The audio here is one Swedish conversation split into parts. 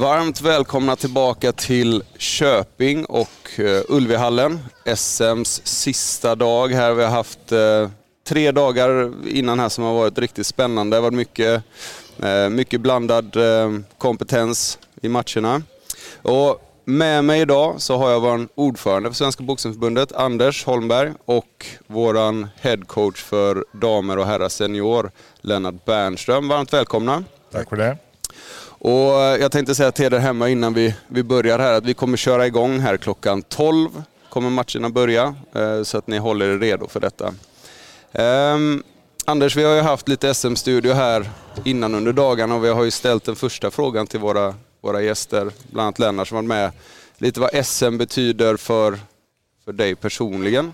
Varmt välkomna tillbaka till Köping och eh, Ulvihallen. SMs sista dag här. Vi har haft eh, tre dagar innan här som har varit riktigt spännande. Det har varit mycket, eh, mycket blandad kompetens i matcherna. Och med mig idag så har jag vår ordförande för Svenska Boxningsförbundet, Anders Holmberg, och vår headcoach för damer och herrar senior, Lennart Bernström. Varmt välkomna. Tack för det. Och eh, jag tänkte säga till er där hemma innan vi, vi börjar här att vi kommer köra igång här klockan 12 kommer matcherna börja, eh, så att ni håller er redo för detta. Um, Anders, vi har ju haft lite SM-studio här innan under dagarna och vi har ju ställt den första frågan till våra, våra gäster, bland annat Lennart som var med. Lite vad SM betyder för, för dig personligen.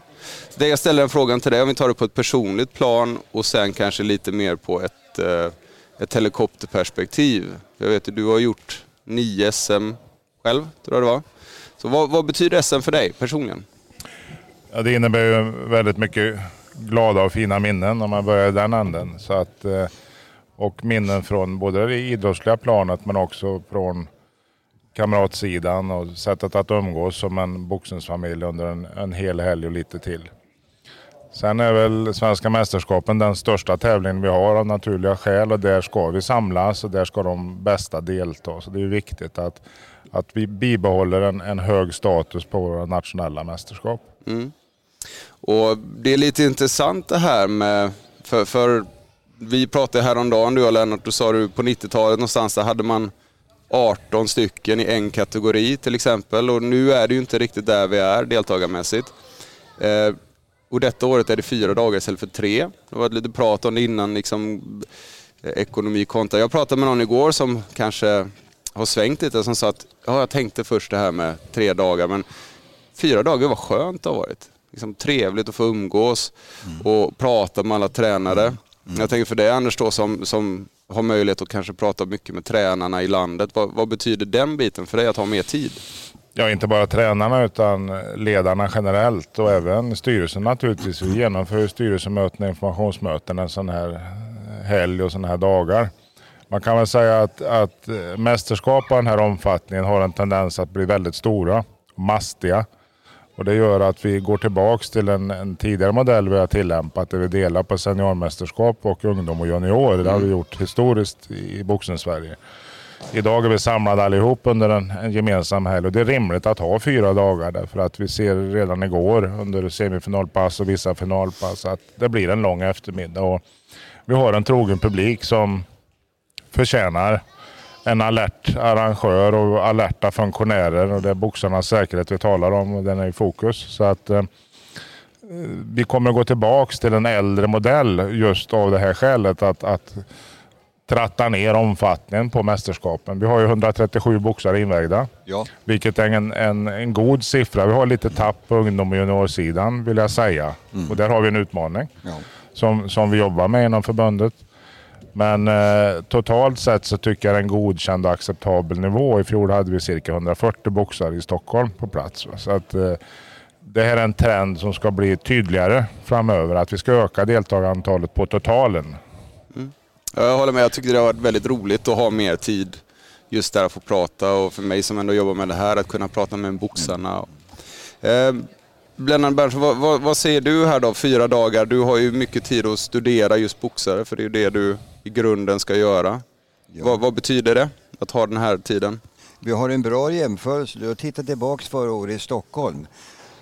Så jag ställer en frågan till dig, om vi tar det på ett personligt plan och sen kanske lite mer på ett eh, ett helikopterperspektiv. Jag vet att du har gjort nio SM själv, tror jag det var. Så vad, vad betyder SM för dig personligen? Ja, det innebär ju väldigt mycket glada och fina minnen om man börjar i den änden. Så att, eh, och minnen från både det idrottsliga planet men också från kamratsidan och sättet att umgås som en boxningsfamilj under en, en hel helg och lite till. Sen är väl Svenska mästerskapen den största tävlingen vi har av naturliga skäl och där ska vi samlas och där ska de bästa delta. Så det är viktigt att, att vi bibehåller en, en hög status på våra nationella mästerskap. Mm. Och Det är lite intressant det här med, för, för vi pratade häromdagen du och Lennart, du sa du på 90-talet någonstans där hade man 18 stycken i en kategori till exempel och nu är det ju inte riktigt där vi är deltagarmässigt. Eh, och detta året är det fyra dagar istället för tre. Det varit lite prat om det innan, liksom, eh, ekonomi kontra. Jag pratade med någon igår som kanske har svängt lite, som sa att ja, jag tänkte först det här med tre dagar, men fyra dagar var skönt det har varit. Liksom, trevligt att få umgås mm. och prata med alla tränare. Mm. Mm. Jag tänker för dig Anders då som, som har möjlighet att kanske prata mycket med tränarna i landet. Vad, vad betyder den biten för dig att ha mer tid? Ja, inte bara tränarna utan ledarna generellt och även styrelsen naturligtvis. Vi genomför styrelsemöten och informationsmöten en sån här helg och sådana här dagar. Man kan väl säga att, att mästerskap av den här omfattningen har en tendens att bli väldigt stora och mastiga. Och det gör att vi går tillbaks till en, en tidigare modell vi har tillämpat där vi delar på seniormästerskap och ungdom och junior. Det har vi gjort historiskt i boxningssverige. Idag är vi samlade allihop under en, en gemensam helg och det är rimligt att ha fyra dagar därför att vi ser redan igår under semifinalpass och vissa finalpass att det blir en lång eftermiddag. Och vi har en trogen publik som förtjänar en alert arrangör och alerta funktionärer och det är boxarnas säkerhet vi talar om och den är i fokus. Så att eh, vi kommer att gå tillbaks till en äldre modell just av det här skälet att, att tratta ner omfattningen på mästerskapen. Vi har ju 137 boxare invägda, ja. vilket är en, en, en god siffra. Vi har lite tapp på ungdom och juniorsidan vill jag säga. Mm. Och där har vi en utmaning ja. som, som vi jobbar med inom förbundet. Men eh, totalt sett så tycker jag det är en godkänd och acceptabel nivå. I fjol hade vi cirka 140 boxare i Stockholm på plats. Så att, eh, det här är en trend som ska bli tydligare framöver. Att vi ska öka deltagarantalet på totalen. Jag håller med. Jag tycker det har varit väldigt roligt att ha mer tid just där att få prata och för mig som ändå jobbar med det här att kunna prata med boxarna. Eh, Lennart Berntsson, vad, vad, vad, säger du här då, fyra dagar? Du har ju mycket tid att studera just boxare för det är ju det du i grunden ska göra. Ja. Vad, vad betyder det att ha den här tiden? Vi har en bra jämförelse. Du har tittat tillbaka förra året i Stockholm.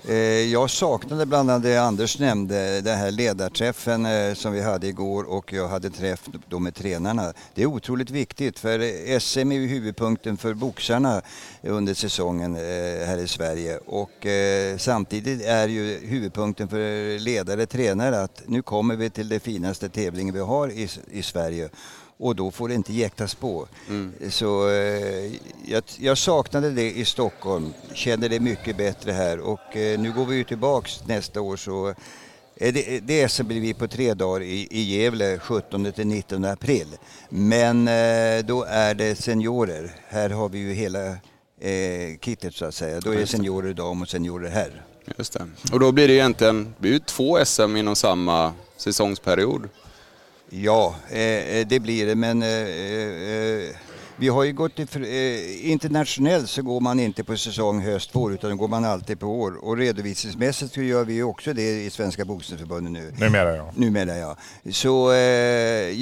Eh, jag saknade bland annat det Anders nämnde, den här ledarträffen eh, som vi hade igår och jag hade träff då med tränarna. Det är otroligt viktigt för SM är ju huvudpunkten för boxarna under säsongen eh, här i Sverige och eh, samtidigt är ju huvudpunkten för ledare, tränare att nu kommer vi till det finaste tävlingen vi har i, i Sverige och då får det inte jäktas på. Mm. Så eh, jag, jag, saknade det i Stockholm, känner det mycket bättre här och eh, nu går vi ju tillbaks nästa år så det, det SM blir vi på tre dagar i, i Gävle 17 till 19 april. Men eh, då är det seniorer. Här har vi ju hela eh, kittet så att säga. Då är det seniorer dam och seniorer herr. Just det. Och då blir det egentligen det blir två SM inom samma säsongsperiod. Ja, eh, eh, det blir det, men eh, Vi har ju gått till, eh, internationellt så går man inte på säsong höst, vår utan går man alltid på år. Och redovisningsmässigt så gör vi också det i Svenska Boxningsförbundet nu. Numera ja. Numera ja. Så eh,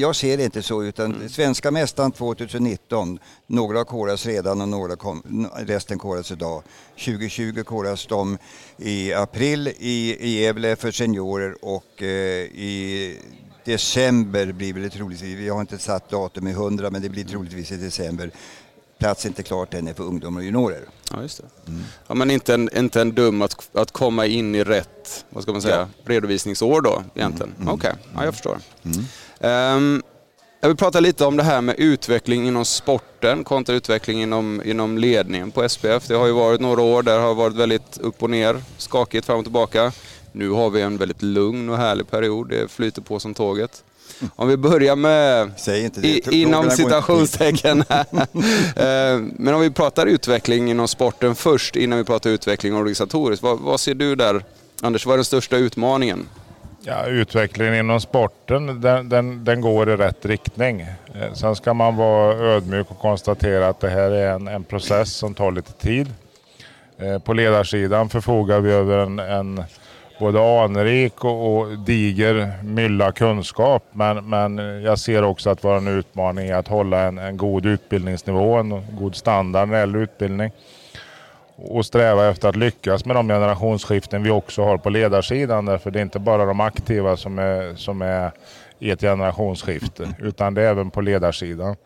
jag ser det inte så utan mm. svenska mästaren 2019, några har korats redan och några kom, resten koras idag. 2020 koras de i april i, i Gävle för seniorer och eh, i december blir det troligtvis, vi har inte satt datum i 100 men det blir troligtvis i december. Plats är inte klart än för ungdomar och juniorer. Ja, just det. Mm. Ja, men inte en, inte en dum att, att komma in i rätt vad ska man säga, ja. redovisningsår då egentligen? Mm. mm. Okej, okay. ja, jag förstår. Um, jag vill prata lite om det här med utveckling inom sporten kontra utveckling inom, inom ledningen på SPF. Det har ju varit några år där det har varit väldigt upp och ner, skakigt fram och tillbaka. Nu har vi en väldigt lugn och härlig period. Det flyter på som tåget. Om vi börjar med, i, inom citationstecken, eh, men om vi pratar utveckling inom sporten först innan vi pratar utveckling organisatoriskt. Vad, vad ser du där, Anders? Vad är den största utmaningen? Ja, utvecklingen inom sporten den, den, den, går i rätt riktning. Eh, sen ska man vara ödmjuk och konstatera att det här är en, en process som tar lite tid. Eh, på ledarsidan förfogar vi över en, en både anrik och, och diger mylla kunskap. Men, men jag ser också att vår utmaning är att hålla en, en god utbildningsnivå, en god standard när det gäller utbildning. Och sträva efter att lyckas med de generationsskiften vi också har på ledarsidan. Därför det är inte bara de aktiva som är, som är i ett generationsskifte, utan det är även på ledarsidan.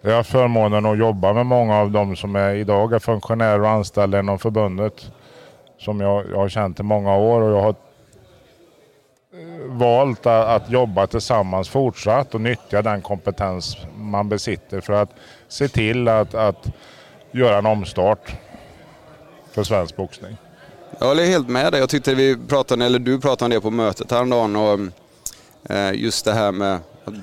Jag har förmånen att jobba med många av de som är, idag är funktionärer och anställda inom förbundet som jag, jag har känt i många år och jag har eh, valt att, att jobba tillsammans fortsatt och nyttja den kompetens man besitter för att se till att, att göra en omstart för svensk boxning. Jag håller helt med dig. Jag tyckte vi pratade, eller du pratade om det på mötet häromdagen och eh, just det här med att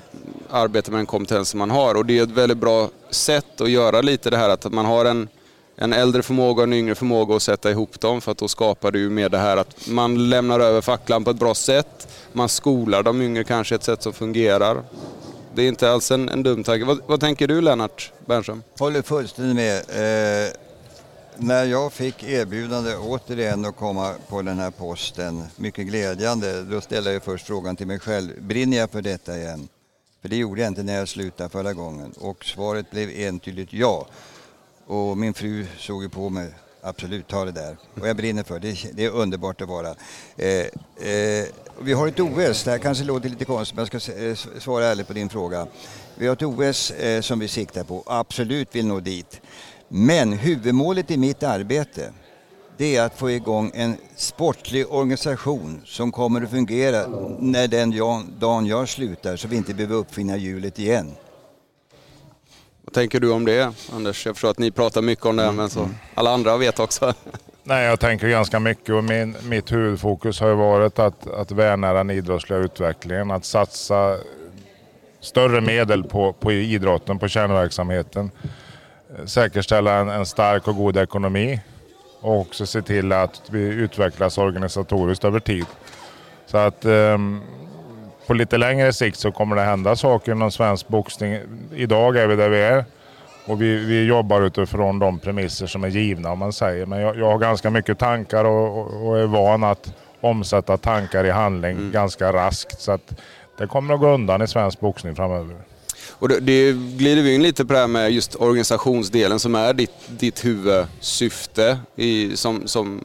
arbeta med den kompetens man har och det är ett väldigt bra sätt att göra lite det här att man har en en äldre förmåga och en yngre förmåga och sätta ihop dem för att då skapar du ju mer det här att man lämnar över facklan på ett bra sätt. Man skolar de yngre kanske ett sätt som fungerar. Det är inte alls en, en dum tanke. Vad, vad, tänker du Lennart Bernström? Håller fullständigt med. Eh, när jag fick erbjudande återigen att komma på den här posten, mycket glädjande, då ställde jag först frågan till mig själv, brinner jag för detta igen? För det gjorde jag inte när jag slutade förra gången och svaret blev entydigt ja. Och min fru såg ju på mig, absolut ta det där. Och jag brinner för det, det är underbart att vara. Eh, eh, vi har ett OS, det här kanske låter lite konstigt men jag ska eh, svara ärligt på din fråga. Vi har ett OS eh, som vi siktar på, absolut vill nå dit. Men huvudmålet i mitt arbete det är att få igång en sportlig organisation som kommer att fungera när den dagen jag slutar så vi inte behöver uppfinna hjulet igen. Tänker du om det Anders? Jag förstår att ni pratar mycket om det, men så alla andra vet också. Nej, jag tänker ganska mycket och min, mitt huvudfokus har ju varit att, att värna den idrottsliga utvecklingen. Att satsa större medel på, på idrotten, på kärnverksamheten. Säkerställa en, en stark och god ekonomi och också se till att vi utvecklas organisatoriskt över tid. Så att um, på lite längre sikt så kommer det hända saker inom svensk boxning. Idag är vi där vi är och vi, vi jobbar utifrån de premisser som är givna om man säger. Men jag, jag har ganska mycket tankar och, och, och, är van att omsätta tankar i handling mm. ganska raskt. Så att det kommer att gå undan i svensk boxning framöver. Och det, det glider vi in lite på det här med just organisationsdelen som är ditt, ditt huvudsyfte i, som, som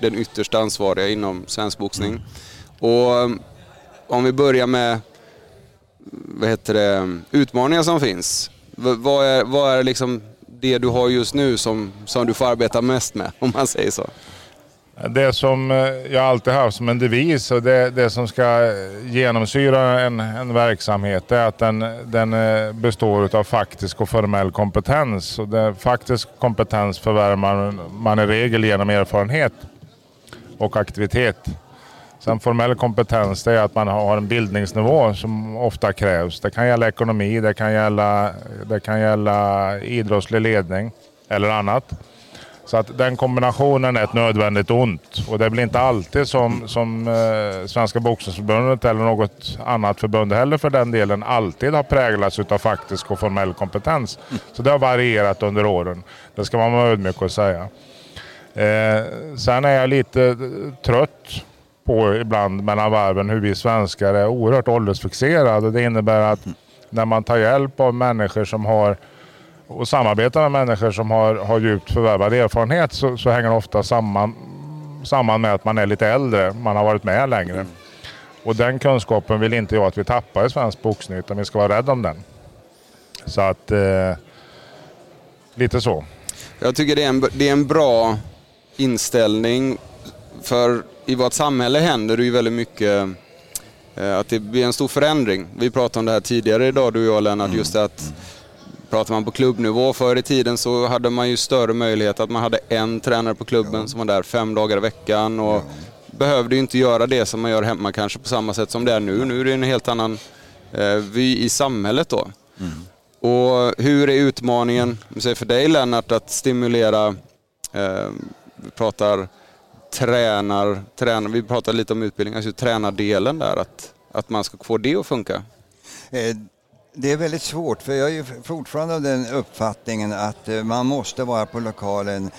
den yttersta ansvariga inom svensk boxning. Mm. Och om vi börjar med vad heter det, utmaningar som finns. vad är, vad är liksom det du har just nu som, som du får arbeta mest med, om man säger så? Det som eh, jag alltid haft som en devis och det, det som ska genomsyra en, en verksamhet är att den, den eh, består av faktisk och formell kompetens. Och det, faktisk kompetens förvärvar man, man i regel genom erfarenhet och aktivitet. Sen formell kompetens det är att man har en bildningsnivå som ofta krävs. Det kan gälla ekonomi, det kan gälla, det kan gälla idrottslig ledning eller annat. Så att den kombinationen är ett nödvändigt ont. Och det blir inte alltid som, som eh, Svenska boxningsförbundet eller något annat förbund heller för den delen alltid har präglats utav faktisk och formell kompetens. Så det har varierat under åren. Det ska man vara ödmjuk och säga. Eh, sen är jag lite trött på ibland mellan varven hur vi svenskar är oerhört åldersfixerade. Det innebär att när man tar hjälp av människor som har och samarbetar med människor som har, har djupt förvärvad erfarenhet så, så hänger det ofta samman, samman med att man är lite äldre, man har varit med längre. Och den kunskapen vill inte jag att vi tappar i svensk boxning utan vi ska vara rädda om den. Så att, eh, lite så. Jag tycker det är en, det är en bra inställning för i vårt samhälle händer det ju väldigt mycket eh, att det blir en stor förändring. Vi pratade om det här tidigare idag du och jag Lennart, just det att Pratar man på klubbnivå, förr i tiden så hade man ju större möjlighet att man hade en tränare på klubben ja. som var där fem dagar i veckan och ja. behövde ju inte göra det som man gör hemma kanske på samma sätt som det är nu. Nu är det en helt annan eh, vy i samhället då. Mm. Och hur är utmaningen, för dig Lennart, att stimulera, eh, vi pratar tränar, tränar, vi pratar lite om utbildning, alltså tränardelen där, att, att man ska få det att funka? Eh, det är väldigt svårt för jag är fortfarande av den uppfattningen att eh, man måste vara på lokalen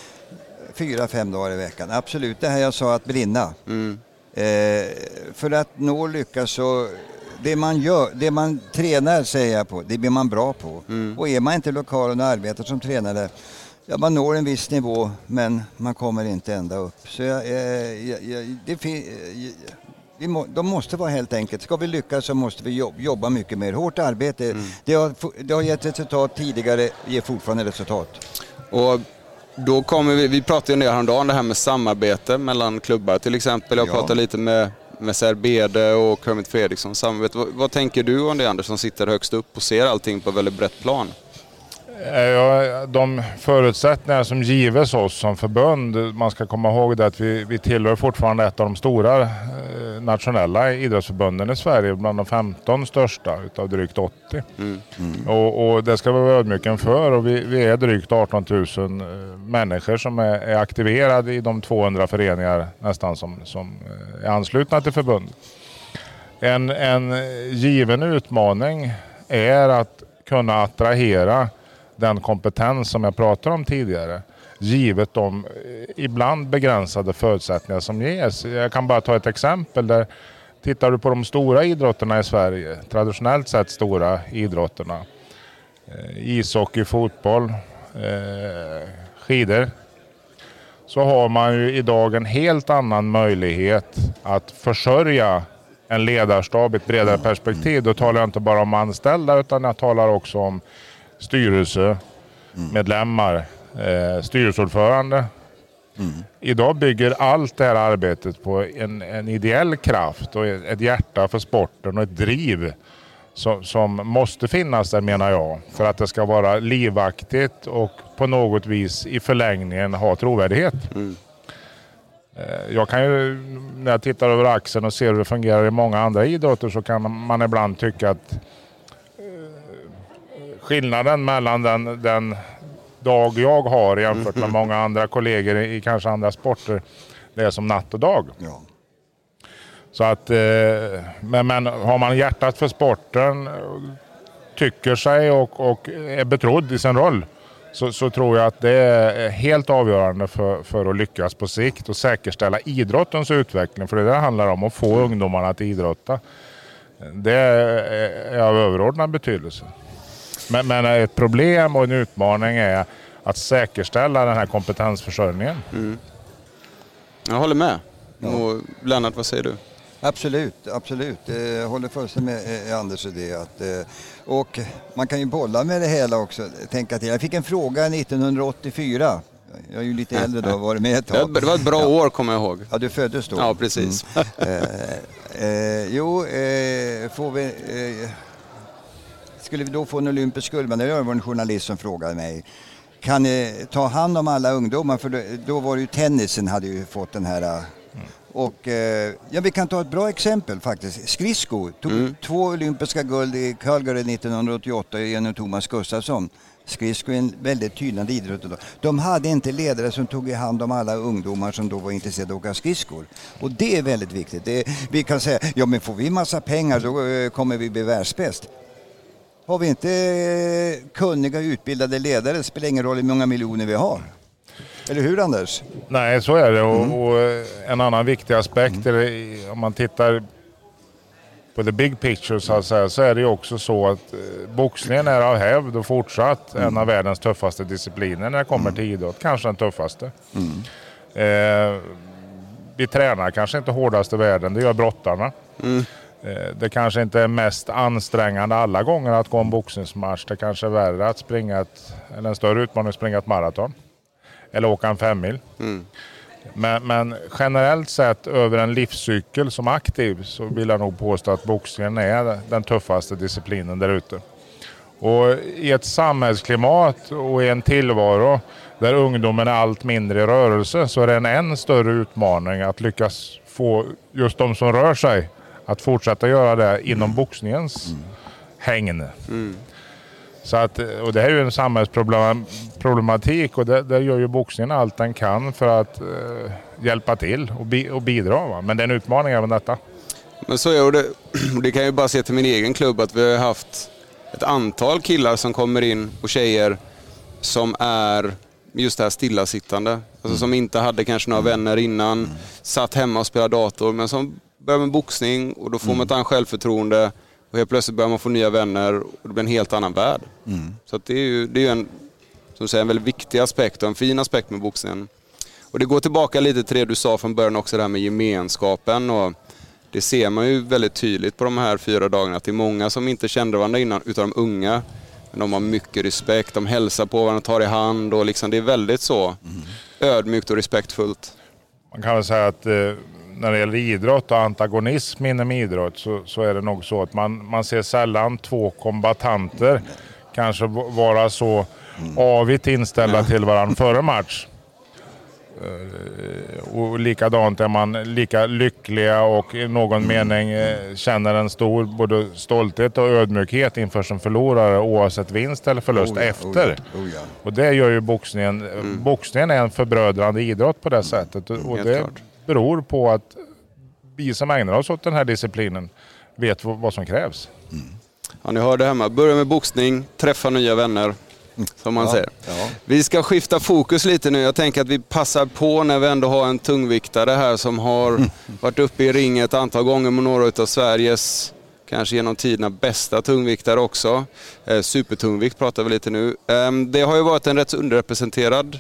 fyra, fem dagar i veckan. Absolut, det här jag sa att brinna. Mm. Eh, för att nå lyckas så det man gör, det man tränar säger jag på, det blir man bra på. Mm. Och är man inte lokalen och arbetar som tränare, ja man når en viss nivå men man kommer inte ända upp. Så jag, eh, jag, jag, det, vi må, de måste vara helt enkelt, ska vi lyckas så måste vi jobba mycket mer. Hårt arbete, mm. det, har, det har gett resultat tidigare, ger fortfarande resultat. Och då kommer vi, vi pratade ju häromdagen det här med samarbete mellan klubbar till exempel. Jag ja. pratade lite med, med Serbede och Kermit Fredriksson. Samarbete. Vad, vad, tänker du om det Anders som sitter högst upp och ser allting på väldigt brett plan? De förutsättningar som gives oss som förbund, man ska komma ihåg det att vi, vi tillhör fortfarande ett av de stora eh, nationella idrottsförbunden i Sverige, bland de 15 största utav drygt 80. Mm. Mm. Och, och, det ska vi vara ödmjuka för och vi, vi, är drygt 18 000 eh, människor som är, är aktiverade i de 200 föreningar nästan som, som eh, är anslutna till förbund. En, en given utmaning är att kunna attrahera den kompetens som jag pratade om tidigare givet de eh, ibland begränsade förutsättningar som ges. Jag kan bara ta ett exempel. där Tittar du på de stora idrotterna i Sverige, traditionellt sett stora idrotterna. Eh, ishockey, fotboll, eh, skidor. Så har man ju idag en helt annan möjlighet att försörja en ledarstab i ett bredare perspektiv. Då talar jag inte bara om anställda utan jag talar också om styrelsemedlemmar, eh, styrelseordförande. Mm. Idag bygger allt det här arbetet på en, en ideell kraft och ett hjärta för sporten och ett driv som, som, måste finnas där menar jag. För att det ska vara livaktigt och på något vis i förlängningen ha trovärdighet. Mm. Eh, jag kan ju, när jag tittar över axeln och ser hur det fungerar i många andra idrotter så kan man ibland tycka att skillnaden mellan den, den dag jag har jämfört med många andra kollegor i kanske andra sporter. Det är som natt och dag. Ja. Så att, eh, men, men har man hjärtat för sporten, tycker sig och, och är betrodd i sin roll så, så, tror jag att det är helt avgörande för, för att lyckas på sikt och säkerställa idrottens utveckling. För det är det det handlar om, att få ungdomarna att idrotta. Det är av överordnad betydelse. Men, men ett problem och en utmaning är att säkerställa den här kompetensförsörjningen. Mm. Jag håller med. Ja. Och Lennart, vad säger du? Absolut, absolut. Jag håller fullständigt med eh, Anders i det. Att, eh, och man kan ju bolla med det hela också. Tänka till. Jag fick en fråga 1984. Jag är ju lite äldre då, varit med ett tag. Det var ett bra ja. år kommer jag ihåg. Ja, du föddes då? Ja, precis. Mm. eh, eh, jo, eh, får vi... Eh, skulle vi då få en olympisk guldmedalj? Det var en journalist som frågade mig. Kan ni ta hand om alla ungdomar? För då, då var det ju tennisen hade ju fått den här mm. och, eh, ja, vi kan ta ett bra exempel faktiskt. Skridsko tog mm. två olympiska guld i Calgary 1988 genom Thomas Gustafsson. Skridskor är en väldigt tynande idrott. De hade inte ledare som tog i hand om alla ungdomar som då var intresserade av att åka skridskor. Och det är väldigt viktigt. Det, vi kan säga, ja men får vi massa pengar då eh, kommer vi bli världsbäst. Har vi inte eh, kunniga utbildade ledare spelar ingen roll hur många miljoner vi har. Eller hur Anders? Nej, så är det. Mm. Och, och, en annan viktig aspekt mm. är om man tittar på the big picture så, säga, så är det ju också så att eh, boxningen är av hävd och fortsatt mm. en av världens tuffaste discipliner när det kommer mm. till idrott. Kanske den tuffaste. Mm. Eh, vi tränar kanske inte hårdast i världen, det gör brottarna. Eh, det kanske inte är mest ansträngande alla gånger att gå en boxningsmatch. Det kanske är värre att springa ett, eller en större utmaning att springa ett maraton. Eller åka en femmil. Mm. Men, men, generellt sett över en livscykel som aktiv så vill jag nog påstå att boxningen är den tuffaste disciplinen där ute. Och i ett samhällsklimat och i en tillvaro där ungdomen är allt mindre i rörelse så är det en än större utmaning att lyckas få just de som rör sig att fortsätta göra det inom boxningens mm. hägn. Mm. Så att, och det här är ju en samhällsproblematik och det, det gör ju boxningen allt den kan för att eh, hjälpa till och, bi, och bidra. Va? Men det är en utmaning även detta. Men så är det. Det kan jag ju bara se till min egen klubb att vi har haft ett antal killar som kommer in och tjejer som är just det här stillasittande. Alltså mm. som inte hade kanske några vänner innan, mm. satt hemma och spelade dator men som börjar med boxning och då får mm. man ett annat självförtroende och helt plötsligt börjar man få nya vänner och det blir en helt annan värld. Mm. Så det är ju, det är en, som säger, en väldigt viktig aspekt och en fin aspekt med boxningen. Och det går tillbaka lite till det du sa från början också, det här med gemenskapen. Och det ser man ju väldigt tydligt på de här fyra dagarna, att det är många som inte kände varandra innan, utan de unga. Men de har mycket respekt, de hälsar på varandra, tar i hand och liksom, det är väldigt så mm. ödmjukt och respektfullt. Man kan väl säga att eh, när det gäller idrott och antagonism inom idrott så, så är det nog så att man, man ser sällan två kombatanter kanske vara så avigt inställda till varandra före match. Eh, och likadant är man lika lyckliga och i någon mening eh, känner en stor både stolthet och ödmjukhet inför sin förlorare oavsett vinst eller förlust oh ja, efter. Oh ja, oh ja. Och det gör ju boxningen. Mm. Boxningen är en förbrödrande idrott på det sättet. Och det, beror på att vi som ägnar oss åt den här disciplinen vet vad som krävs. Mm. Ja, ni hörde hemma. Börja med boxning, träffa nya vänner. Som man ja, säger. Ja. Vi ska skifta fokus lite nu. Jag tänker att vi passar på när vi ändå har en tungviktare här som har mm. varit uppe i ringen ett antal gånger med några av Sveriges, kanske genom tiderna, bästa tungviktare också. Eh, supertungvikt pratar vi lite nu. Eh, det har ju varit en rätt underrepresenterad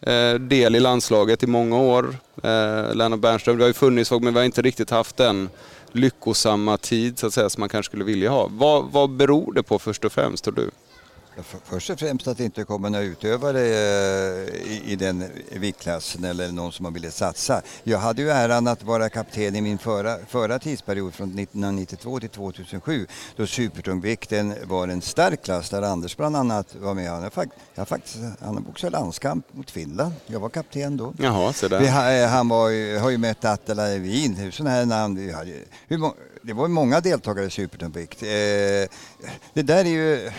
Eh, del i landslaget i många år. Eh, Lennart Bernström, det har ju funnits folk men vi har inte riktigt haft den lyckosamma tid så att säga som man kanske skulle vilja ha. Vad, vad beror det på först och främst tror du? Först och främst att det inte kommer några utövare eh, i, den viktklassen eller någon som har velat satsa. Jag hade ju äran att vara kapten i min förra, förra tidsperiod från 1992 till 2007 då supertungvikten var en stark klass där Anders bland annat var med. Han har, fakt, jag faktiskt, han har boxat landskamp mot Finland. Jag var kapten då. Jaha, så där. Vi, eh, han var, har ju mött Attila Levin, sådana här namn. Vi hade, hur, det var många deltagare i supertungvikt. Eh, det där är ju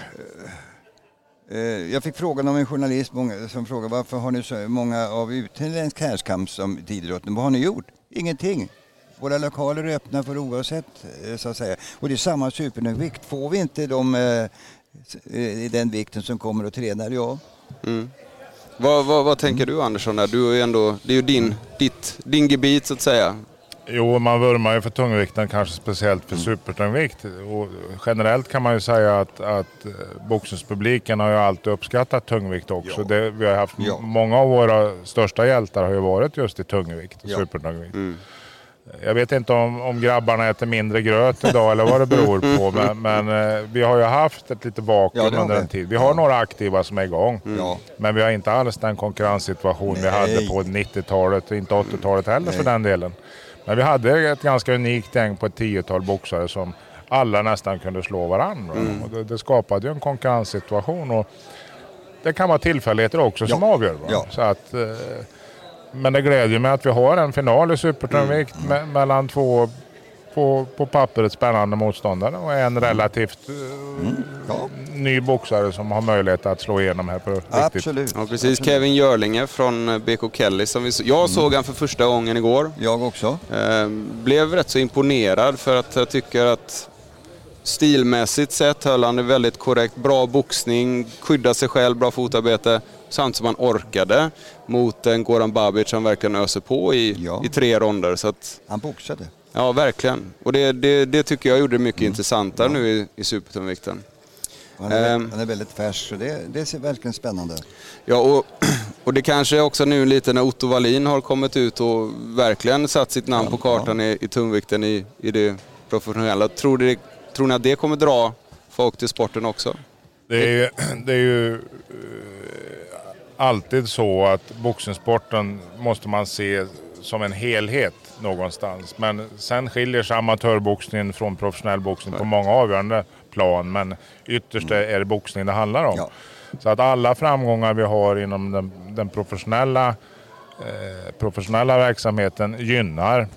jag fick frågan av en journalist som frågade varför har ni så många av utländsk härstamning som idrotten? Vad har ni gjort? Ingenting. Våra lokaler är öppna för oavsett eh, så att säga. Och det är samma supervikt. Får vi inte de eh, i den vikten som kommer och tränar, ja. Mm. Vad, vad, vad, tänker du Andersson? Du är ändå, det är ju din, ditt, din gebit så att säga. Jo, man vurmar ju för tungvikten, kanske speciellt för mm. supertungvikt. Och generellt kan man ju säga att, att eh, boxningspubliken har ju alltid uppskattat tungvikt också. Ja. Det, vi har haft ja. Många av våra största hjältar har ju varit just i tungvikt och ja. supertungvikt. Mm. Jag vet inte om, om grabbarna äter mindre gröt idag eller vad det beror på. Men, men eh, vi har ju haft ett litet vakuum ja, under en tid. Vi har några aktiva som är igång. Mm. Men vi har inte alls den konkurrenssituation Nej. vi hade på 90-talet och inte 80-talet heller Nej. för den delen. Men vi hade ett ganska unikt gäng på ett tiotal boxare som alla nästan kunde slå varandra. Mm. Det, det, skapade ju en konkurrenssituation. Och det kan vara tillfälligheter också som avgör. Ja. Så att, eh, men det glädjer mig att vi har en final i supertungvikt mm. me mellan två på, på pappret spännande motståndare och en relativt mm. Ja. ny boxare som har möjlighet att slå igenom här på riktigt. Absolut. Ja, precis. Absolut. Kevin Görlinge från BK Kelly. Som vi, jag mm. såg han för första gången igår. Jag också. Eh, blev rätt så imponerad för att jag tycker att stilmässigt sett höll han det väldigt korrekt. Bra boxning, skydda sig själv, bra fotarbete. Samtidigt som han orkade mot en Goran Babic som verkligen öser på i, ja. i tre ronder. Så att, han boxade. Ja, verkligen. Och det, det, det tycker jag gjorde det mycket mm. intressantare ja. nu i, i supertungvikten. Han är, um, han är väldigt färsk, så det, det ser verkligen spännande Ja, och, och det kanske också nu lite när Otto Wallin har kommit ut och verkligen satt sitt namn ja, på kartan ja. i, i tungvikten i, i det professionella. Tror, det, tror ni att det kommer dra folk till sporten också? Det är ju, det är ju eh, alltid så att boxningssporten måste man se som en helhet någonstans. Men sen skiljer sig amatörboxningen från professionell boxning på många avgörande plan. Men ytterst är det boxning det handlar om. Ja. Så att alla framgångar vi har inom den, den professionella, eh, professionella verksamheten gynnar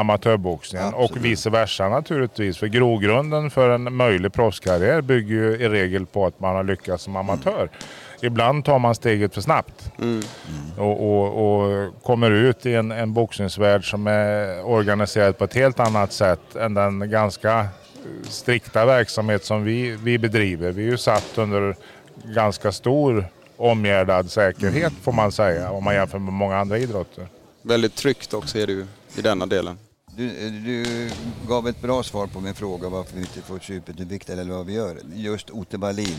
amatörboxningen Absolut. och vice versa naturligtvis. För grogrunden för en möjlig proffskarriär bygger ju i regel på att man har lyckats som amatör. Mm. Ibland tar man steget för snabbt mm. Mm. Och, och, och, kommer ut i en, en boxningsvärld som är organiserad på ett helt annat sätt än den ganska strikta verksamhet som vi, vi bedriver. Vi är ju satt under ganska stor omgärdad säkerhet får man säga om man jämför med många andra idrotter. Väldigt tryggt också är det ju i denna delen. Du, du, gav ett bra svar på min fråga varför vi inte får supervikt eller vad vi gör. Just Ote Wallin.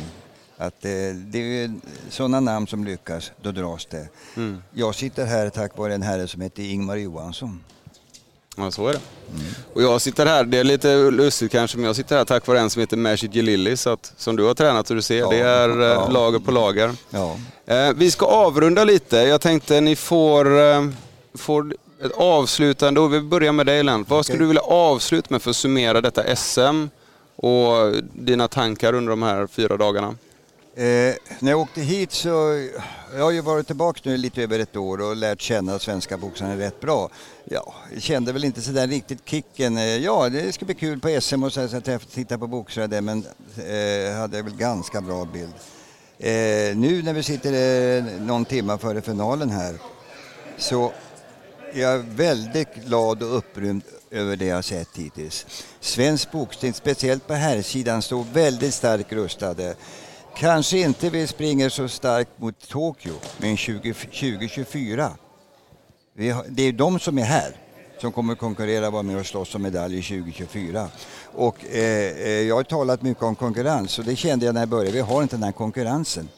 Att eh, det är sådana namn som lyckas, då dras det. Mm. Jag sitter här tack vare en herre som heter Ingmar Johansson. Ja, så är det. Mm. Och jag sitter här, det är lite lustigt kanske, men jag sitter här tack vare en som heter Majid Jelili, så att, som du har tränat och du ser, ja, det är eh, ja. lager på lager. Ja. Eh, vi ska avrunda lite. Jag tänkte ni får, eh, får ett avslutande, och vi börjar med dig Lennart. Vad skulle du vilja avsluta med för att summera detta SM och dina tankar under de här fyra dagarna? Eh, när jag åkte hit så, jag har ju varit tillbaka nu lite över ett år och lärt känna svenska boxarna rätt bra. Ja, jag kände väl inte sådär riktigt kicken. Eh, ja, det ska bli kul på SM och så, att titta på boxare där, men eh, hade väl ganska bra bild. Eh, nu när vi sitter eh, någon timme före finalen här så jag är väldigt glad och upprymd över det jag sett hittills. Svensk boxning, speciellt på här sidan står väldigt starkt rustade. Kanske inte vi springer så starkt mot Tokyo, men 2024. det är de som är här som kommer konkurrera och vara med och slåss om medaljer 2024. Och, eh, eh, jag har talat mycket om konkurrens och det kände jag när jag började. Vi har inte den här konkurrensen.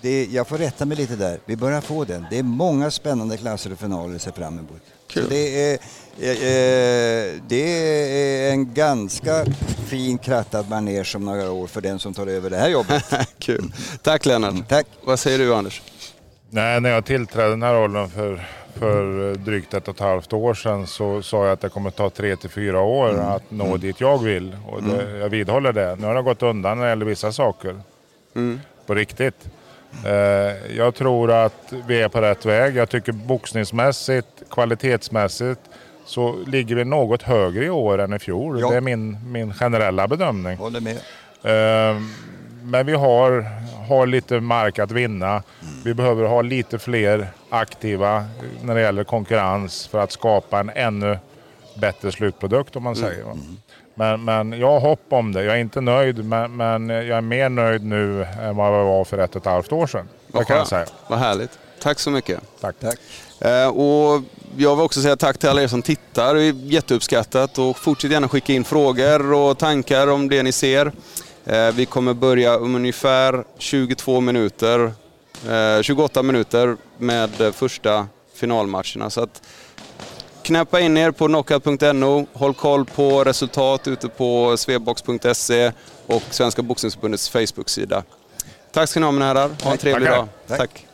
Det, jag får rätta mig lite där. Vi börjar få den. Det är många spännande klasser och finaler att se fram emot. Kul. Det är, Eh, eh, det är en ganska fin krattad manege om några år för den som tar över det här jobbet. Kul. Tack Lennart. Mm, tack. Vad säger du Anders? Nej, när jag tillträdde den här rollen för, för drygt ett och ett halvt år sedan så sa jag att det kommer ta tre till fyra år mm. att nå mm. dit jag vill. Och det, mm. jag vidhåller det. Nu har det gått undan när det gäller vissa saker. Mm. På riktigt. Eh, jag tror att vi är på rätt väg. Jag tycker boxningsmässigt, kvalitetsmässigt så ligger vi något högre i år än i fjol. Ja. Det är min, min generella bedömning. Håller med. Ehm, men vi har, har lite mark att vinna. Mm. Vi behöver ha lite fler aktiva när det gäller konkurrens för att skapa en ännu bättre slutprodukt om man mm. säger. Mm. Men, men jag har hopp om det. Jag är inte nöjd men, men jag är mer nöjd nu än vad jag var för ett och ett halvt år sedan. Vad, kan jag säga. Vad härligt. Tack så mycket. Tack. Tack. Eh, och jag vill också säga tack till alla er som tittar. Det är jätteuppskattat och fortsätt gärna skicka in frågor och tankar om det ni ser. Eh, vi kommer börja om ungefär 22 minuter, 28 eh, minuter med första finalmatcherna. Så att knäppa in er på knockout.no, håll koll på resultat ute på svebox.se och Svenska Boxningsförbundets Facebook-sida. Tack ska ni ha mina herrar. Ha en trevlig Tackar. dag. Tack. Tack.